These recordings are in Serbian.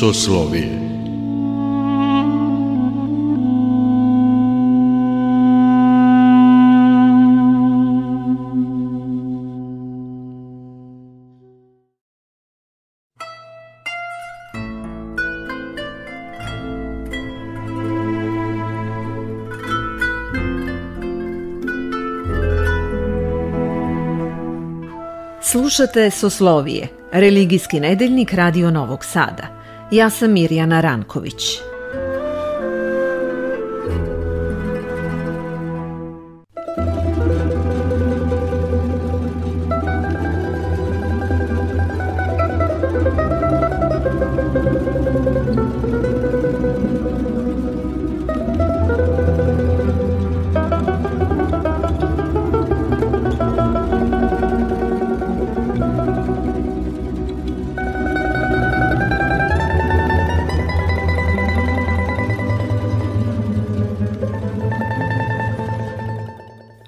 Soslovije Slušate Soslovije, religijski nedeljnik Radio Novog Sada. Ja sam Mirjana Ranković.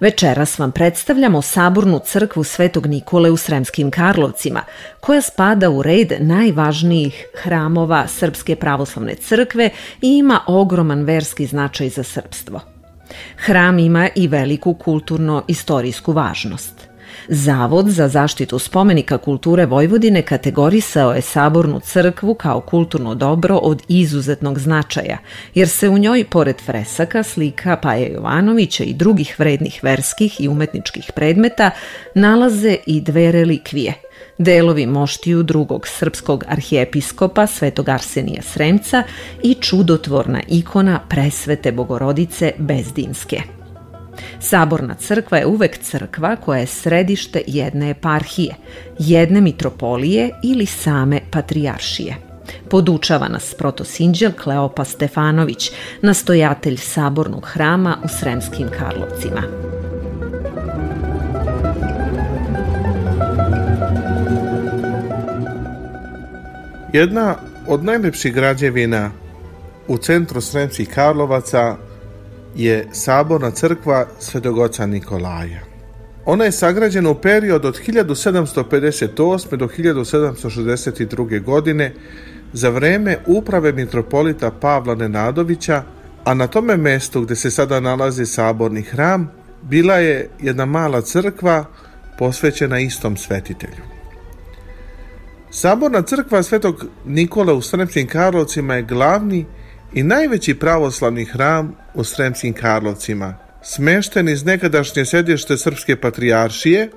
Večeras vam predstavljamo Saburnu crkvu Svetog Nikole u Sremskim Karlovcima, koja spada u red najvažnijih hramova Srpske pravoslavne crkve i ima ogroman verski značaj za srpstvo. Hram ima i veliku kulturno-istorijsku važnost – Zavod za zaštitu spomenika kulture Vojvodine kategorisao je Sabornu crkvu kao kulturno dobro od izuzetnog značaja, jer se u njoj, pored fresaka, slika Paja Jovanovića i drugih vrednih verskih i umetničkih predmeta, nalaze i dve relikvije – delovi moštiju drugog srpskog arhijepiskopa Svetog Arsenija Sremca i čudotvorna ikona presvete bogorodice Bezdinske. Saborna crkva je uvek crkva koja je središte jedne eparhije, jedne mitropolije ili same patrijaršije. Podučava nas protosinđel Kleopa Stefanović, nastojatelj Sabornog hrama u Sremskim Karlovcima. Jedna od najlepših građevina u centru Sremskih Karlovaca je saborna crkva Svetog oca Nikolaja. Ona je sagrađena u period od 1758. do 1762. godine za vreme uprave mitropolita Pavla Nenadovića, a na tome mestu gde se sada nalazi saborni hram, bila je jedna mala crkva posvećena istom svetitelju. Saborna crkva Svetog Nikola u Sremskim Karlovcima je glavni i najveći pravoslavni hram u Sremskim Karlovcima, smešten iz nekadašnje sedište Srpske patrijaršije,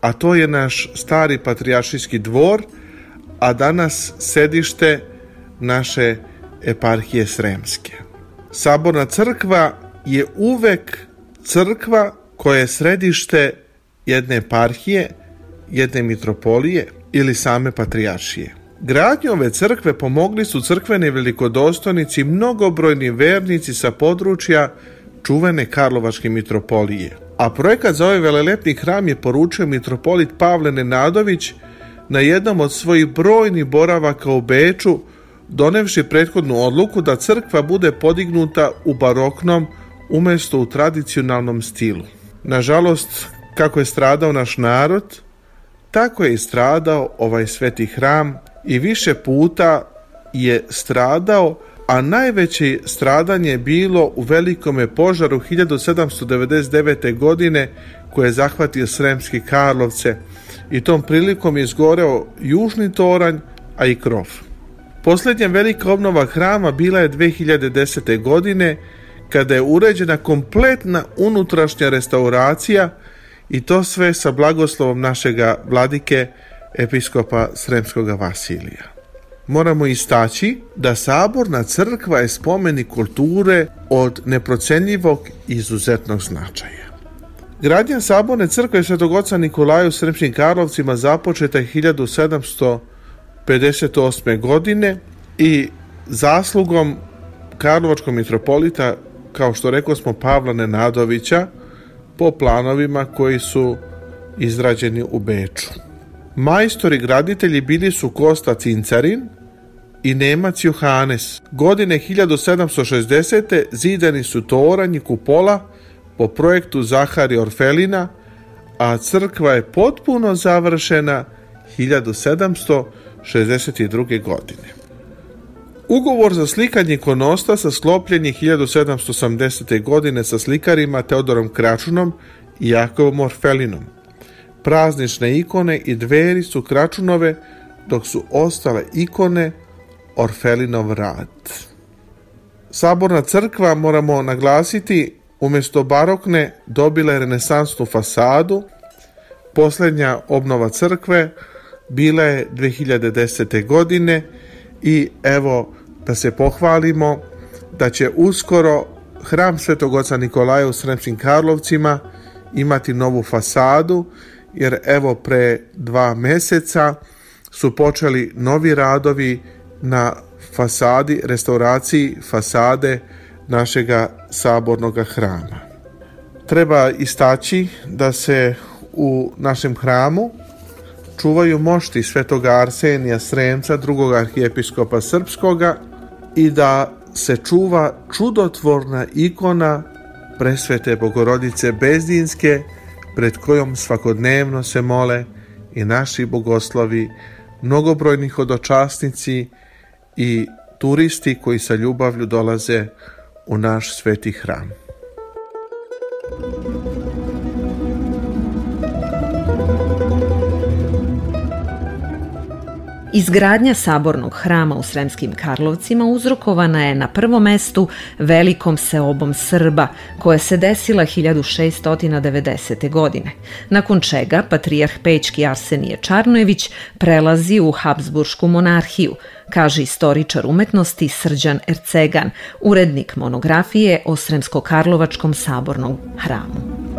a to je naš stari patrijaršijski dvor, a danas sedište naše eparhije Sremske. Saborna crkva je uvek crkva koja je središte jedne eparhije, jedne mitropolije ili same patrijaršije. Gradnju ove crkve pomogli su crkveni velikodostojnici mnogobrojni vernici sa područja čuvene Karlovačke mitropolije. A projekat za ovaj velelepni hram je poručio mitropolit Pavle Nenadović na jednom od svojih brojnih boravaka u Beču, donevši prethodnu odluku da crkva bude podignuta u baroknom umesto u tradicionalnom stilu. Nažalost, kako je stradao naš narod, tako je i stradao ovaj sveti hram i više puta je stradao, a najveće stradanje je bilo u velikome požaru 1799. godine koje je zahvatio Sremski Karlovce i tom prilikom je izgoreo južni toranj, a i krov. Poslednja velika obnova hrama bila je 2010. godine kada je uređena kompletna unutrašnja restauracija i to sve sa blagoslovom našega vladike episkopa Sremskog Vasilija. Moramo istaći da saborna crkva je spomenik kulture od neprocenjivog izuzetnog značaja. Gradnja saborne crkve Svetog oca Nikolaja u Sremskim Karlovcima započeta je 1758. godine i zaslugom Karlovačkog mitropolita, kao što rekao smo Pavla Nenadovića, po planovima koji su izrađeni u Beču. Majstori graditelji bili su Kosta Cincarin, i Nemac Johannes. Godine 1760. zidani su toranj i kupola po projektu Zahari Orfelina, a crkva je potpuno završena 1762. godine. Ugovor za slikanje ikonostasa sklopljen je 1780. godine sa slikarima Teodorom Kračunom i Jakovom Orfelinom. Praznične ikone i dveri su Kračunove, dok su ostale ikone Orfelinov rad. Saborna crkva, moramo naglasiti, umjesto barokne dobila je renesansnu fasadu. Posljednja obnova crkve bila je 2010. godine i evo da se pohvalimo da će uskoro hram Svetog Oca Nikolaja u Sremskim Karlovcima imati novu fasadu jer evo pre dva meseca su počeli novi radovi na fasadi, restauraciji fasade našega sabornog hrama. Treba istaći da se u našem hramu čuvaju mošti svetoga Arsenija Sremca, drugog arhijepiskopa srpskoga i da se čuva čudotvorna ikona presvete bogorodice Bezdinske pred kojom svakodnevno se mole i naši bogoslovi, mnogobrojni hodočasnici i turisti koji sa ljubavlju dolaze u naš sveti hram. Izgradnja sabornog hrama u Sremskim Karlovcima uzrokovana je na prvom mestu velikom seobom Srba, koja se desila 1690. godine, nakon čega patrijarh Pećki Arsenije Čarnojević prelazi u Habsburšku monarhiju, kaže istoričar umetnosti Srđan Ercegan, urednik monografije o Sremsko-Karlovačkom sabornom hramu.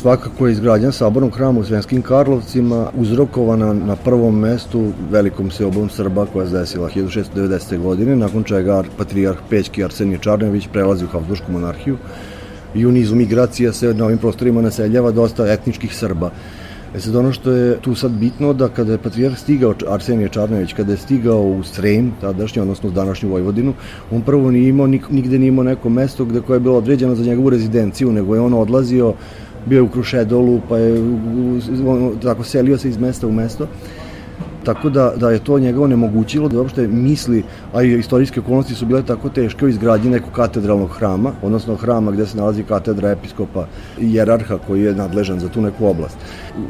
Svakako je izgradnja sabornog hrama u Svenskim Karlovcima uzrokovana na prvom mestu velikom seobom Srba koja se desila 1690. godine, nakon čega patrijarh Pećki Arsenije Čarnević prelazi u Habsburgsku monarhiju i u nizu migracija se na ovim prostorima naseljava dosta etničkih Srba. E sad ono što je tu sad bitno da kada je patrijarh stigao Arsenije Čarnević, kada je stigao u Srem, tadašnji, odnosno današnju Vojvodinu, on prvo nije imao, nigde nije imao neko mesto gde koje je bilo određeno za njegovu rezidenciju, nego je on odlazio bio je u Krušedolu, pa je on, tako selio se iz mesta u mesto. Tako da, da je to njega onemogućilo da uopšte misli, a i istorijske okolnosti su bile tako teške u izgradnji nekog katedralnog hrama, odnosno hrama gde se nalazi katedra episkopa i jerarha koji je nadležan za tu neku oblast.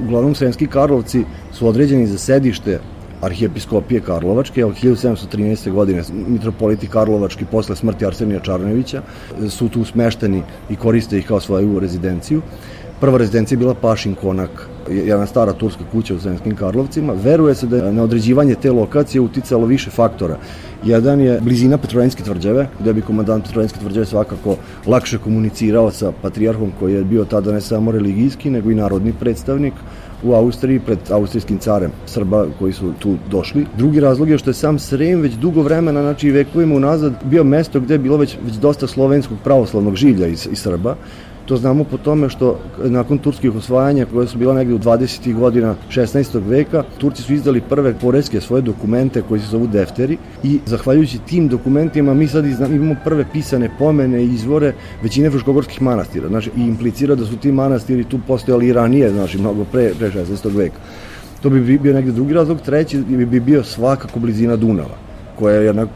Uglavnom, Sremski Karlovci su određeni za sedište arhijepiskopije Karlovačke od 1713. godine mitropoliti Karlovački posle smrti Arsenija Čarnovića su tu smešteni i koriste ih kao svoju rezidenciju Prva rezidencija je bila Pašin konak, jedna stara turska kuća u Sremskim Karlovcima. Veruje se da je na određivanje te lokacije uticalo više faktora. Jedan je blizina Petrovinske tvrđave, gde bi komandant Petrovinske tvrđave svakako lakše komunicirao sa patrijarhom koji je bio tada ne samo religijski, nego i narodni predstavnik u Austriji pred austrijskim carem Srba koji su tu došli. Drugi razlog je što je sam Srem već dugo vremena, znači vekovima unazad, bio mesto gde je bilo već, već dosta slovenskog pravoslavnog žilja iz, iz Srba To znamo po tome što nakon turskih osvajanja koje su bila negde u 20. godina 16. veka, Turci su izdali prve poreske svoje dokumente koji se zovu defteri i zahvaljujući tim dokumentima mi sad imamo prve pisane pomene i izvore većine fruškogorskih manastira. Znači, i implicira da su ti manastiri tu postojali i ranije, znači mnogo pre, pre 16. veka. To bi bio negde drugi razlog. Treći bi bio svakako blizina Dunava, koja je jedna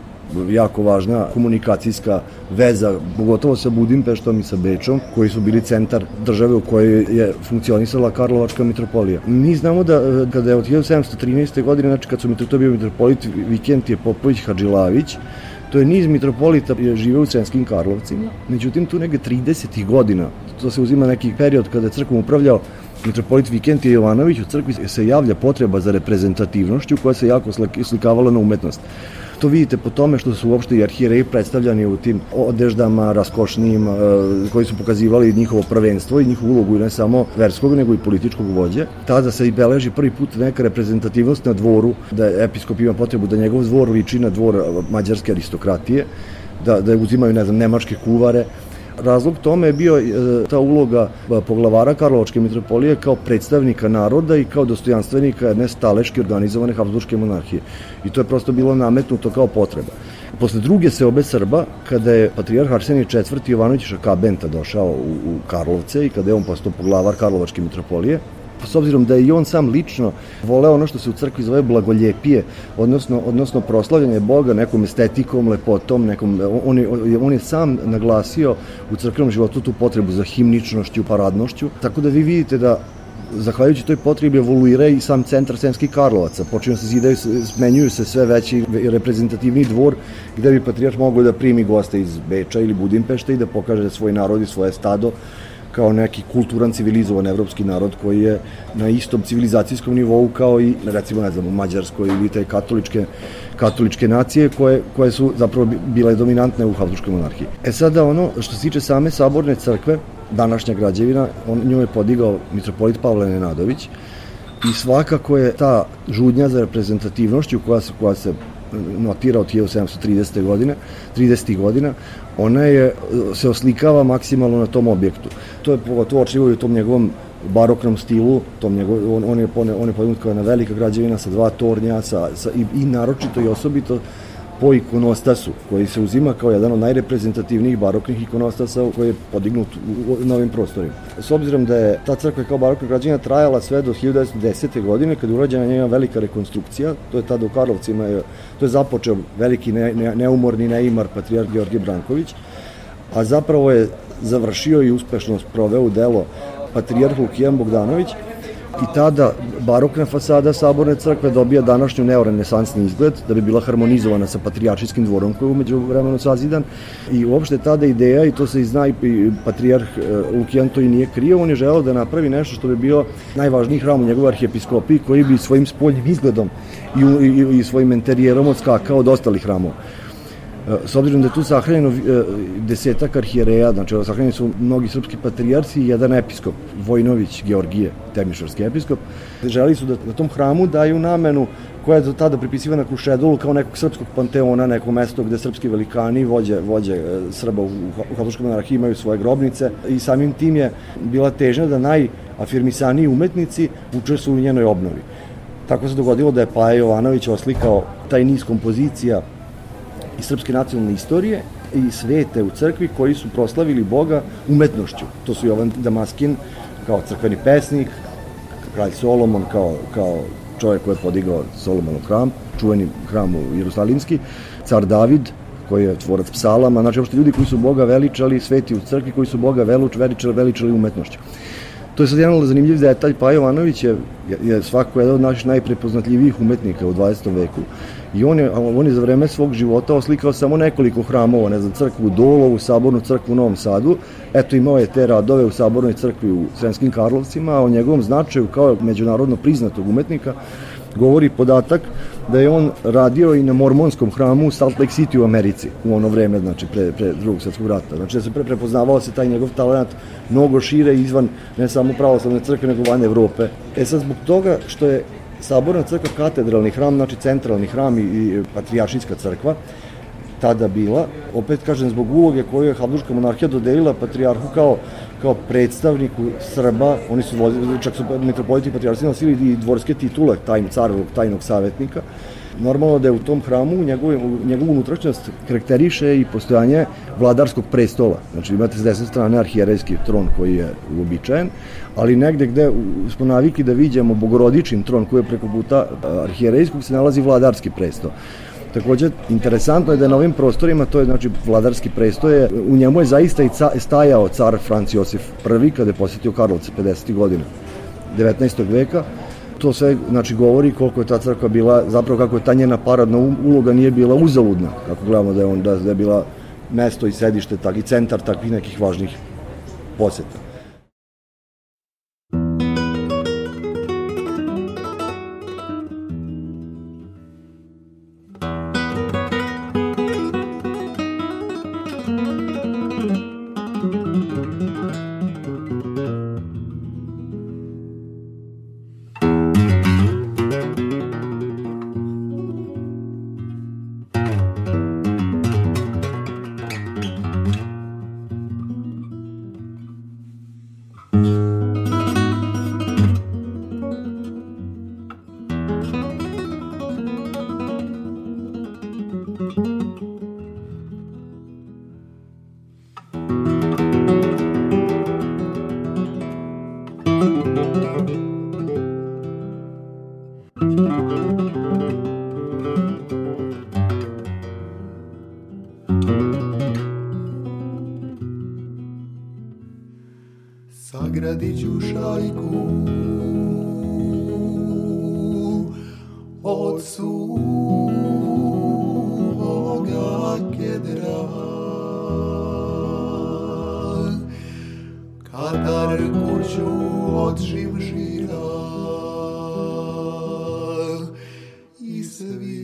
jako važna komunikacijska veza, pogotovo sa Budimpeštom i sa Bečom, koji su bili centar države u kojoj je funkcionisala Karlovačka mitropolija. Mi znamo da e, kada je od 1713. godine, znači kad su to bio mitropolit Vikentije Popović Hadžilavić, to je niz mitropolita je živeo u Sremskim Karlovcima, međutim tu nege 30. godina, to se uzima neki period kada je crkvom upravljao mitropolit Vikentije Jovanović, u crkvi se javlja potreba za reprezentativnošću koja se jako slikavala na umetnost. To vidite po tome što su uopšte i arhijereji predstavljani u tim odeždama raskošnijim e, koji su pokazivali njihovo prvenstvo i njihovu ulogu ne samo verskog nego i političkog vođe. Tada se i beleži prvi put neka reprezentativnost na dvoru, da episkop ima potrebu da njegov dvor liči na dvor mađarske aristokratije, da, da uzimaju, ne znam, nemačke kuvare, Razlog tome je bio e, ta uloga e, poglavara Karlovačke mitropolije kao predstavnika naroda i kao dostojanstvenika jedne staleški organizovane Habsburgske monarhije. I to je prosto bilo nametnuto kao potreba. Posle druge seobe Srba, kada je patrijarh Arsenij IV. Jovanović Šakabenta došao u, u Karlovce i kada je on postao poglavar Karlovačke mitropolije, s obzirom da je i on sam lično voleo ono što se u crkvi zove blagoljepije, odnosno, odnosno proslavljanje Boga nekom estetikom, lepotom, nekom, on, je, on je sam naglasio u crkvenom životu tu potrebu za himničnošću, paradnošću, tako da vi vidite da zahvaljujući toj potrebi evoluira i sam centar Sremskih Karlovaca. Počinju se zidaju, smenjuju se sve veći reprezentativni dvor gde bi patrijarh mogao da primi goste iz Beča ili Budimpešte i da pokaže svoj narod i svoje stado kao neki kulturan, civilizovan evropski narod koji je na istom civilizacijskom nivou kao i, recimo, ne znam, u Mađarskoj ili te katoličke, katoličke nacije koje, koje su zapravo bile dominantne u Habsburgskoj monarhiji. E sada ono, što se tiče same saborne crkve, današnja građevina, on, nju je podigao mitropolit Pavle Nenadović i svakako je ta žudnja za reprezentativnošću koja se, koja se notira od 1730. godine, 30. godina, ona je, se oslikava maksimalno na tom objektu. To je pogotovo očivo u tom njegovom baroknom stilu, tom njegov, on, on je, on je podignut kao jedna velika građevina sa dva tornja sa, sa, i, i naročito i osobito po ikonostasu, koji se uzima kao jedan od najreprezentativnijih baroknih ikonostasa koji je podignut u novim prostorima. S obzirom da je ta crkva kao barokna građevina trajala sve do 1910. godine, kada je urađena njena velika rekonstrukcija, to je tada u Karlovcima, je, to je započeo veliki ne, ne, neumorni neimar patrijarh Georgije Branković, a zapravo je završio i uspešno proveo u delo patrijarh Lukijan Bogdanović, i tada barokna fasada saborne crkve dobija današnju neorenesansni izgled da bi bila harmonizovana sa patrijaršijskim dvorom koji je umeđu vremenu sazidan i uopšte tada ideja i to se i zna i patrijarh e, Lukijan to i nije krio, on je želeo da napravi nešto što bi bio najvažniji hram u njegovoj arhijepiskopiji koji bi svojim spoljnim izgledom i, i, i svojim interijerom odskakao od ostalih hramova. S obzirom da je tu sahranjeno e, desetak arhijereja, znači sahranjeni su mnogi srpski patrijarci i jedan episkop, Vojnović Georgije, temišarski episkop, želi su da na tom hramu daju namenu koja je do tada pripisivana Krušedulu kao nekog srpskog panteona, neko mesto gde srpski velikani, vođe, vođe e, Srba u, u Habsburgskom monarhiji imaju svoje grobnice i samim tim je bila težnja da najafirmisaniji umetnici učestvuju u njenoj obnovi. Tako se dogodilo da je Paja Jovanović oslikao taj niz kompozicija i srpske nacionalne istorije i svete u crkvi koji su proslavili Boga umetnošću. To su Jovan Damaskin kao crkveni pesnik, kralj Solomon kao, kao čovjek koji je podigao Solomonov hram, čuveni hram u Jerusalimski, car David, koji je tvorac psalama, znači uopšte ljudi koji su Boga veličali, sveti u crkvi, koji su Boga veluč, veličali, veličali umetnošću. To je sad jedan zanimljiv detalj, Pa Jovanović je, je svako jedan od naših najprepoznatljivijih umetnika u 20. veku i on je, on je za vreme svog života oslikao samo nekoliko hramova, ne znam, crkvu Dolovu, sabornu crkvu u Novom Sadu, eto imao je te radove u sabornoj crkvi u Sremskim Karlovcima, a o njegovom značaju kao međunarodno priznatog umetnika govori podatak da je on radio i na mormonskom hramu u Salt Lake City u Americi u ono vreme, znači pre, pre drugog svetskog rata. Znači da se pre, prepoznavao se taj njegov talent mnogo šire izvan ne samo pravoslavne crkve, nego van Evrope. E sad zbog toga što je Saborna crkva katedralni hram, znači centralni hram i, i patrijaršijska crkva, tada bila, opet kažem, zbog uloge koju je Habsburgska monarhija dodelila patrijarhu kao, kao predstavniku Srba, oni su vodili, čak su metropoliti patrijarci nosili i dvorske titule tajn, carovog tajnog savjetnika, Normalno da je u tom hramu njegovu, njegovu unutrašnjost karakteriše i postojanje vladarskog prestola. Znači imate s desne strane arhijerejski tron koji je uobičajen, ali negde gde smo naviki da vidimo bogorodičin tron koji je preko puta arhijerejskog se nalazi vladarski prestol. Takođe, interesantno je da na ovim prostorima, to je znači vladarski prestoje, u njemu je zaista i ca, stajao car Franc Josif I kada je posetio Karlovce 50. godina 19. veka, to sve znači govori koliko je ta crkva bila, zapravo kako je ta njena paradna uloga nije bila uzaludna, kako gledamo da je on da je bila mesto i sedište tak i centar takvih nekih važnih poseta.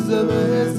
Elizabeth.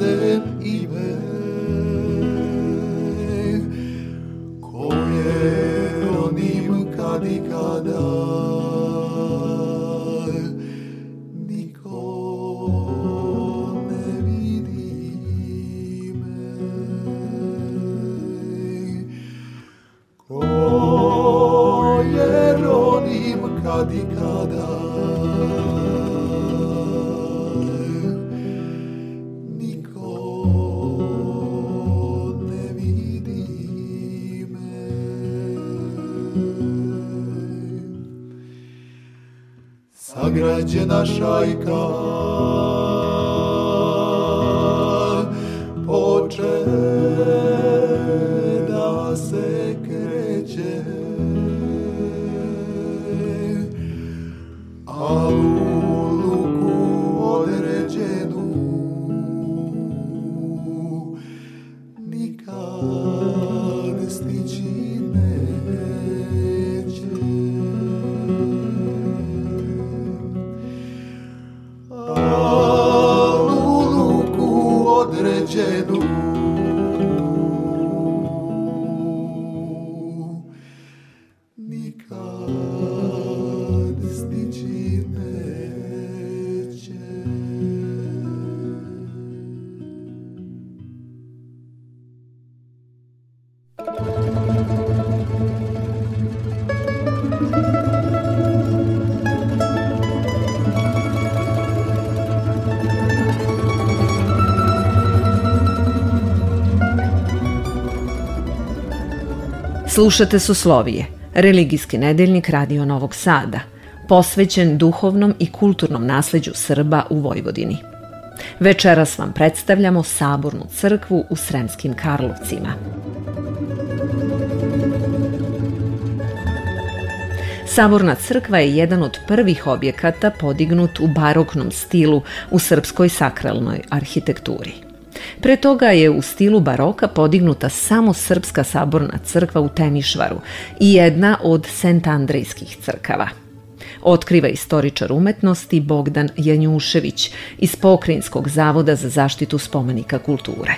będzie nasza ikona. Slušate Soslovije, religijski nedeljnik Radio Novog Sada, posvećen duhovnom i kulturnom nasleđu Srba u Vojvodini. Večeras vam predstavljamo Sabornu crkvu u Sremskim Karlovcima. Saborna crkva je jedan od prvih objekata podignut u baroknom stilu u srpskoj sakralnoj arhitekturi. Pre toga je u stilu baroka podignuta samo srpska saborna crkva u Temišvaru i jedna od Sent-Andrejskih crkava. Otkriva istoričar umetnosti Bogdan Janjušević iz Pokrinjskog zavoda za zaštitu spomenika kulture.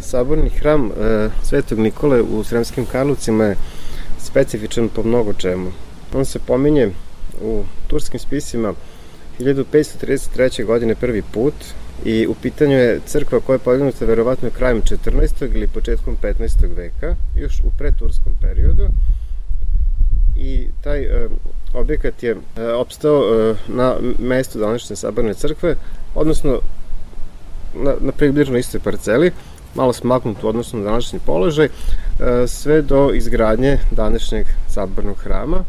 Saborni hram e, Svetog Nikole u Sremskim Karlovcima je specifičan po mnogo čemu. On se pominje u turskim spisima 1533. godine prvi put i u pitanju je crkva koja je podignuta verovatno krajem 14. ili početkom 15. veka, još u preturskom periodu i taj e, objekat je e, opstao e, na mestu današnje saborne crkve, odnosno na, na približno istoj parceli, malo smaknut u na današnji položaj, e, sve do izgradnje današnjeg sabornog hrama.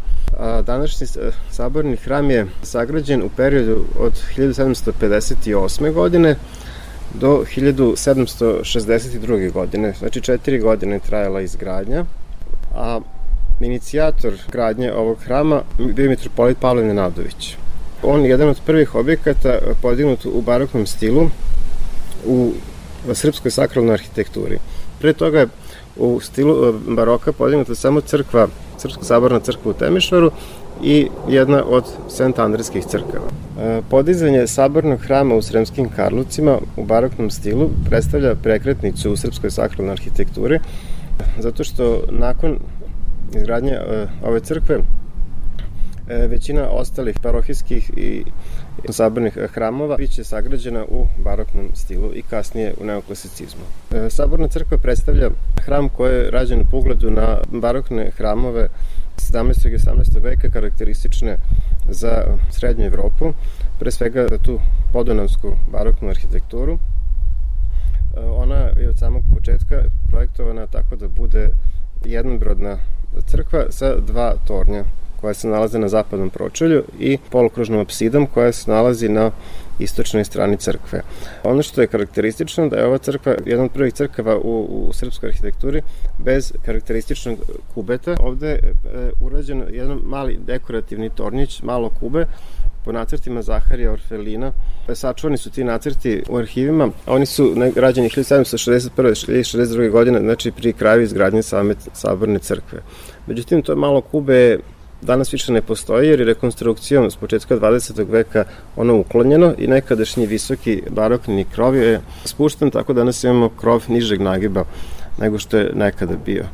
Današnji e, saborni hram je sagrađen u periodu od 1758. godine do 1762. godine, znači četiri godine trajala izgradnja, a inicijator gradnje ovog hrama bio je mitropolit Pavle Nenadović. On je jedan od prvih objekata podignut u baroknom stilu u srpskoj sakralnoj arhitekturi. Pre toga je u stilu baroka podignuta samo crkva, Srpska saborna crkva u Temišvaru i jedna od Sent-Andrijskih crkava. E, podizanje sabornog hrama u Sremskim Karlovcima u baroknom stilu predstavlja prekretnicu u srpskoj sakralnoj arhitekturi, zato što nakon izgradnje e, ove crkve e, većina ostalih parohijskih i sabornih hramova biće sagrađena u baroknom stilu i kasnije u neoklasicizmu. Saborna crkva predstavlja hram koji je rađen u pogledu na barokne hramove 17. i 18. veka karakteristične za srednju Evropu, pre svega za tu podunavsku baroknu arhitekturu. E, ona je od samog početka projektovana tako da bude jednobrodna crkva sa dva tornja koja se nalaze na zapadnom pročelju i polukružnom apsidom koja se nalazi na istočnoj strani crkve. Ono što je karakteristično da je ova crkva jedna od prvih crkava u, u srpskoj arhitekturi bez karakterističnog kubeta. Ovde je urađen jedan mali dekorativni tornjić, malo kube, po nacrtima Zaharija Orfelina. Sačuvani su ti nacrti u arhivima. Oni su rađeni 1761. 62. godine, znači pri kraju izgradnje same saborne crkve. Međutim, to je malo kube danas više ne postoji jer je rekonstrukcijom s početka 20. veka ono uklonjeno i nekadašnji visoki barokni krov je spušten tako da danas imamo krov nižeg nagiba nego što je nekada bio.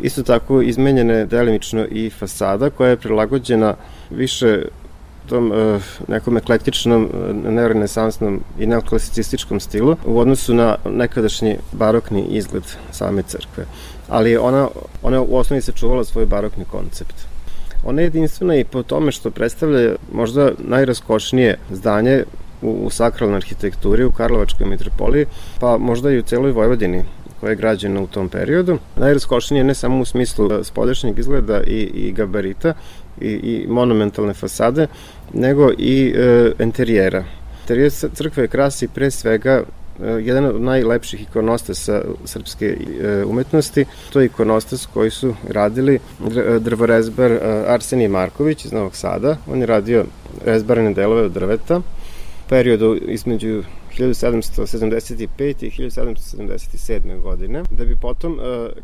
Isto tako izmenjena je delimično i fasada koja je prilagođena više tom uh, nekom eklektičnom, neorenesansnom i neoklasicističkom stilu u odnosu na nekadašnji barokni izgled same crkve. Ali ona, ona u osnovi se čuvala svoj barokni koncept. Ona je jedinstvena i po tome što predstavlja možda najraskošnije zdanje u, u sakralnoj arhitekturi u Karlovačkoj mitropoliji, pa možda i u celoj Vojvodini koja je građena u tom periodu. Najraskošnije ne samo u smislu spolješnjeg izgleda i, i gabarita i, i monumentalne fasade, nego i e, interijera. Interijer crkve krasi pre svega E, jedan od najlepših ikonostasa srpske e, umetnosti. To je ikonostas koji su radili e, drvorezbar Arsenij Marković iz Novog Sada. On je radio rezbarane delove od drveta periodu između 1775. i 1777. godine, da bi potom,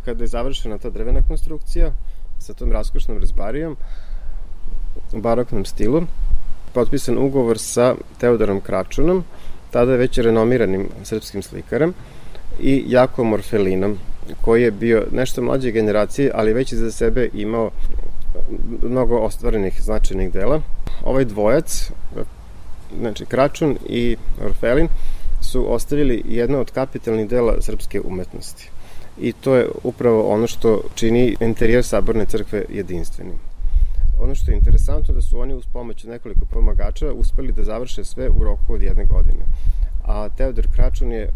kada je završena ta drvena konstrukcija sa tom raskošnom rezbarijom u baroknom stilu, potpisan ugovor sa Teodorom Kračunom, tada već renomiranim srpskim slikarom i Jakom Morfelinom, koji je bio nešto mlađe generacije, ali već za sebe imao mnogo ostvarenih značajnih dela. Ovaj dvojac, znači Kračun i Orfelin, su ostavili jedno od kapitalnih dela srpske umetnosti. I to je upravo ono što čini interijer Saborne crkve jedinstvenim. Ono što je interesantno da su oni uz pomoć nekoliko pomagača uspeli da završe sve u roku od jedne godine. A Teodor Kračun je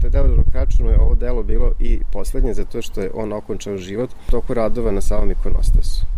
Teodor Kračunu je ovo delo bilo i poslednje zato što je on okončao život toku radova na samom ikonostasu.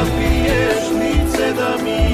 Da napiješ lice da mi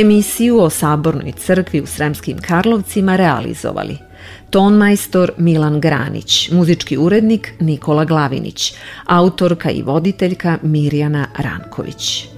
Emisiju o Sabornoj crkvi u Sremskim Karlovcima realizovali tonmajstor Milan Granić, muzički urednik Nikola Glavinić, autorka i voditeljka Mirjana Ranković.